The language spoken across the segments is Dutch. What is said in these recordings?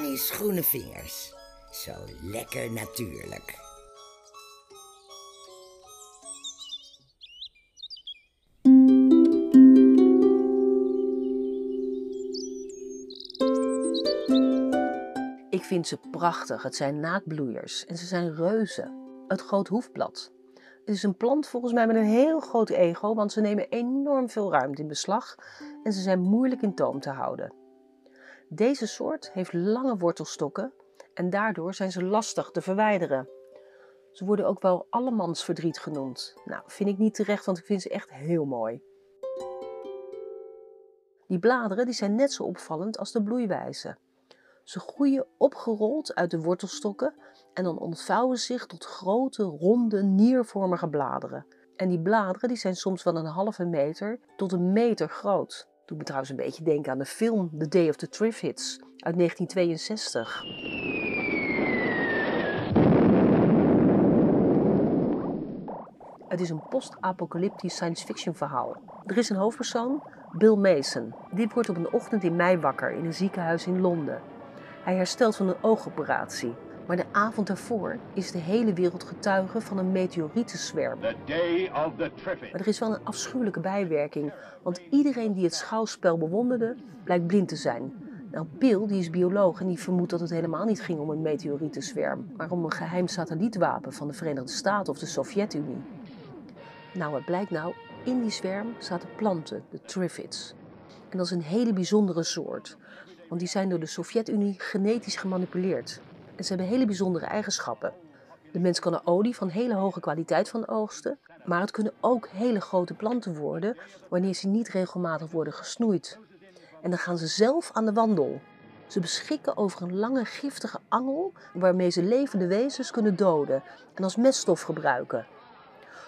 Annie's groene vingers. Zo lekker natuurlijk. Ik vind ze prachtig. Het zijn naakbloeiers en ze zijn reuzen. Het groot hoefblad. Het is een plant volgens mij met een heel groot ego, want ze nemen enorm veel ruimte in beslag en ze zijn moeilijk in toom te houden. Deze soort heeft lange wortelstokken en daardoor zijn ze lastig te verwijderen. Ze worden ook wel allemansverdriet genoemd. Nou, vind ik niet terecht, want ik vind ze echt heel mooi. Die bladeren die zijn net zo opvallend als de bloeiwijze. Ze groeien opgerold uit de wortelstokken en dan ontvouwen zich tot grote, ronde, niervormige bladeren. En die bladeren die zijn soms van een halve meter tot een meter groot. Doet me trouwens een beetje denken aan de film The Day of the Triffids uit 1962. Het is een post-apocalyptisch science fiction verhaal. Er is een hoofdpersoon, Bill Mason. Dit wordt op een ochtend in mei wakker in een ziekenhuis in Londen. Hij herstelt van een oogoperatie. Maar de avond ervoor is de hele wereld getuige van een meteorietenzwerm. Maar er is wel een afschuwelijke bijwerking, want iedereen die het schouwspel bewonderde, blijkt blind te zijn. Nou, Bill die is bioloog en die vermoedt dat het helemaal niet ging om een meteorietenzwerm, maar om een geheim satellietwapen van de Verenigde Staten of de Sovjet-Unie. Nou, het blijkt nou, in die zwerm zaten planten, de Triffids. En dat is een hele bijzondere soort, want die zijn door de Sovjet-Unie genetisch gemanipuleerd. En ze hebben hele bijzondere eigenschappen. De mens kan er olie van hele hoge kwaliteit van oogsten, maar het kunnen ook hele grote planten worden wanneer ze niet regelmatig worden gesnoeid. En dan gaan ze zelf aan de wandel. Ze beschikken over een lange giftige angel waarmee ze levende wezens kunnen doden en als meststof gebruiken.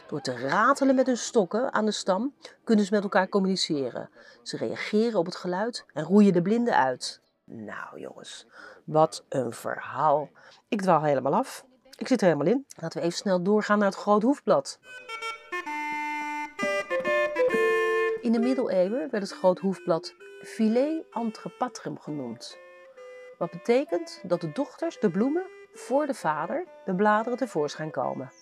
Door te ratelen met hun stokken aan de stam kunnen ze met elkaar communiceren. Ze reageren op het geluid en roeien de blinden uit. Nou jongens, wat een verhaal. Ik dwaal helemaal af. Ik zit er helemaal in. Laten we even snel doorgaan naar het groot hoefblad. In de middeleeuwen werd het groot hoefblad Filet antrepatrum genoemd. Wat betekent dat de dochters, de bloemen, voor de vader, de bladeren tevoorschijn komen.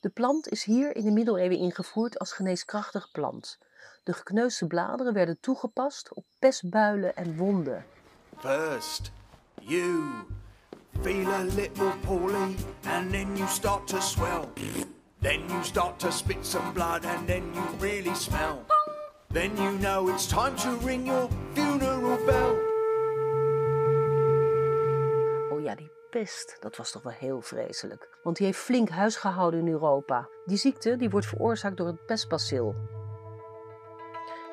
De plant is hier in de middeleeuwen ingevoerd als geneeskrachtig plant. De gekneusde bladeren werden toegepast op pestbuilen en wonden. First, you feel a little poorly, and then you start to swell. Then you start to spit some blood, and then you really smell. Then you know it's time to ring your funeral bell. Oh ja, die pest, dat was toch wel heel vreselijk. Want die heeft flink huis gehouden in Europa. Die ziekte die wordt veroorzaakt door het pestbacil.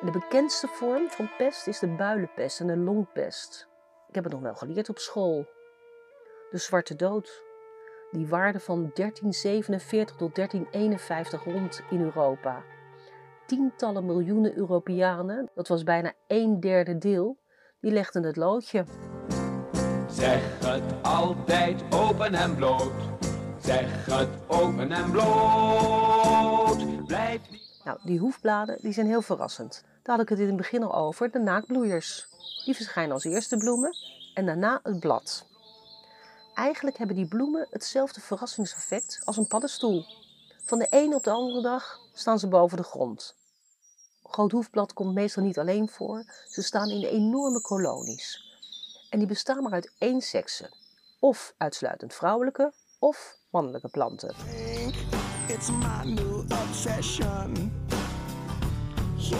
De bekendste vorm van pest is de builenpest en de longpest. Ik heb het nog wel geleerd op school. De zwarte dood. Die waarde van 1347 tot 1351 rond in Europa. Tientallen miljoenen Europeanen, dat was bijna een derde deel, die legden het loodje. Zeg het altijd open en bloot. Zeg het open en bloot. Blijf niet. Nou, die hoefbladen die zijn heel verrassend. Daar had ik het in het begin al over, de naakbloeiers. Die verschijnen als eerste bloemen en daarna het blad. Eigenlijk hebben die bloemen hetzelfde verrassingseffect als een paddenstoel. Van de ene op de andere dag staan ze boven de grond. Groot hoefblad komt meestal niet alleen voor, ze staan in enorme kolonies. En die bestaan maar uit één sekse, of uitsluitend vrouwelijke of mannelijke planten. It's my new obsession. Yeah,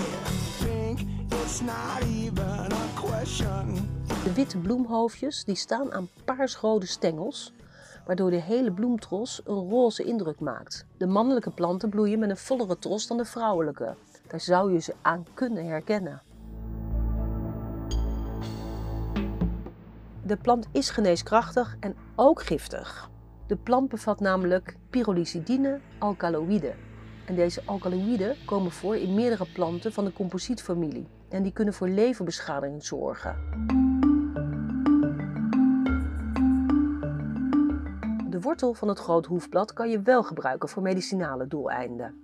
think it's not even a question. De witte bloemhoofdjes die staan aan paarsrode stengels, waardoor de hele bloemtros een roze indruk maakt. De mannelijke planten bloeien met een vollere tros dan de vrouwelijke. Daar zou je ze aan kunnen herkennen. De plant is geneeskrachtig en ook giftig. De plant bevat namelijk pyrolysidine alkaloïden. En deze alkaloïden komen voor in meerdere planten van de composietfamilie. En die kunnen voor leverbeschadiging zorgen. De wortel van het groot hoefblad kan je wel gebruiken voor medicinale doeleinden.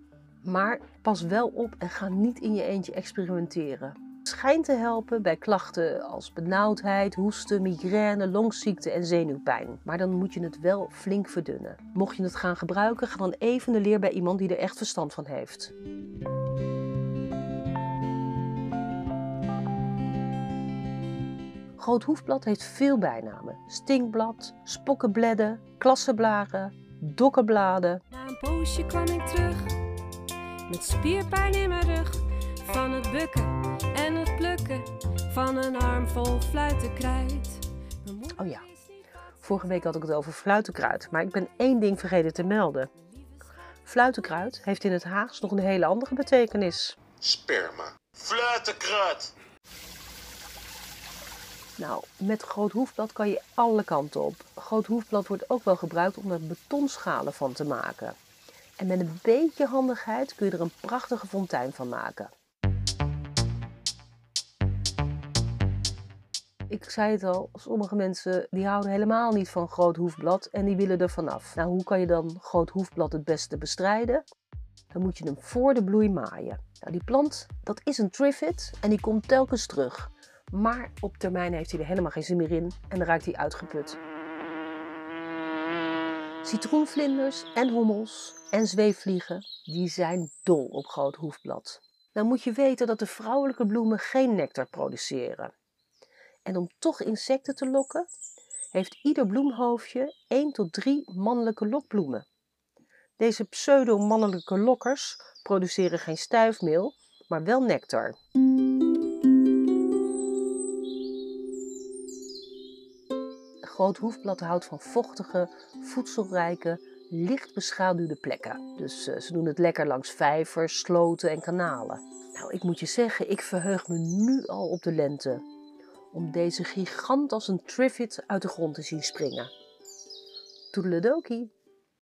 Maar pas wel op en ga niet in je eentje experimenteren. Schijn schijnt te helpen bij klachten als benauwdheid, hoesten, migraine, longziekte en zenuwpijn. Maar dan moet je het wel flink verdunnen. Mocht je het gaan gebruiken, ga dan even de leer bij iemand die er echt verstand van heeft. Groot hoefblad heeft veel bijnamen. Stinkblad, spokkenbledden, klassenblaren, dokkenbladen. Na een poosje kwam ik terug met spierpijn in mijn rug van het bukken van een arm vol fluitenkruid. Oh ja. Vorige week had ik het over fluitenkruid, maar ik ben één ding vergeten te melden. Fluitenkruid heeft in het Haags nog een hele andere betekenis. Sperma. Fluitenkruid. Nou, met groot hoefblad kan je alle kanten op. Groot hoefblad wordt ook wel gebruikt om er betonschalen van te maken. En met een beetje handigheid kun je er een prachtige fontein van maken. Ik zei het al, sommige mensen die houden helemaal niet van groot hoefblad en die willen er vanaf. Nou, hoe kan je dan groot hoefblad het beste bestrijden? Dan moet je hem voor de bloei maaien. Nou, die plant, dat is een triffid en die komt telkens terug. Maar op termijn heeft hij er helemaal geen zin meer in en dan raakt hij uitgeput. Citroenvlinders en hommels en zweefvliegen, die zijn dol op groot hoefblad. Nou moet je weten dat de vrouwelijke bloemen geen nectar produceren. En om toch insecten te lokken, heeft ieder bloemhoofdje 1 tot 3 mannelijke lokbloemen. Deze pseudo-mannelijke lokkers produceren geen stuifmeel, maar wel nectar. Groot hoefblad houdt van vochtige, voedselrijke, licht beschaduwde plekken. Dus eh, ze doen het lekker langs vijvers, sloten en kanalen. Nou, ik moet je zeggen, ik verheug me nu al op de lente. Om deze gigant als een triffid uit de grond te zien springen. Toedeledokie!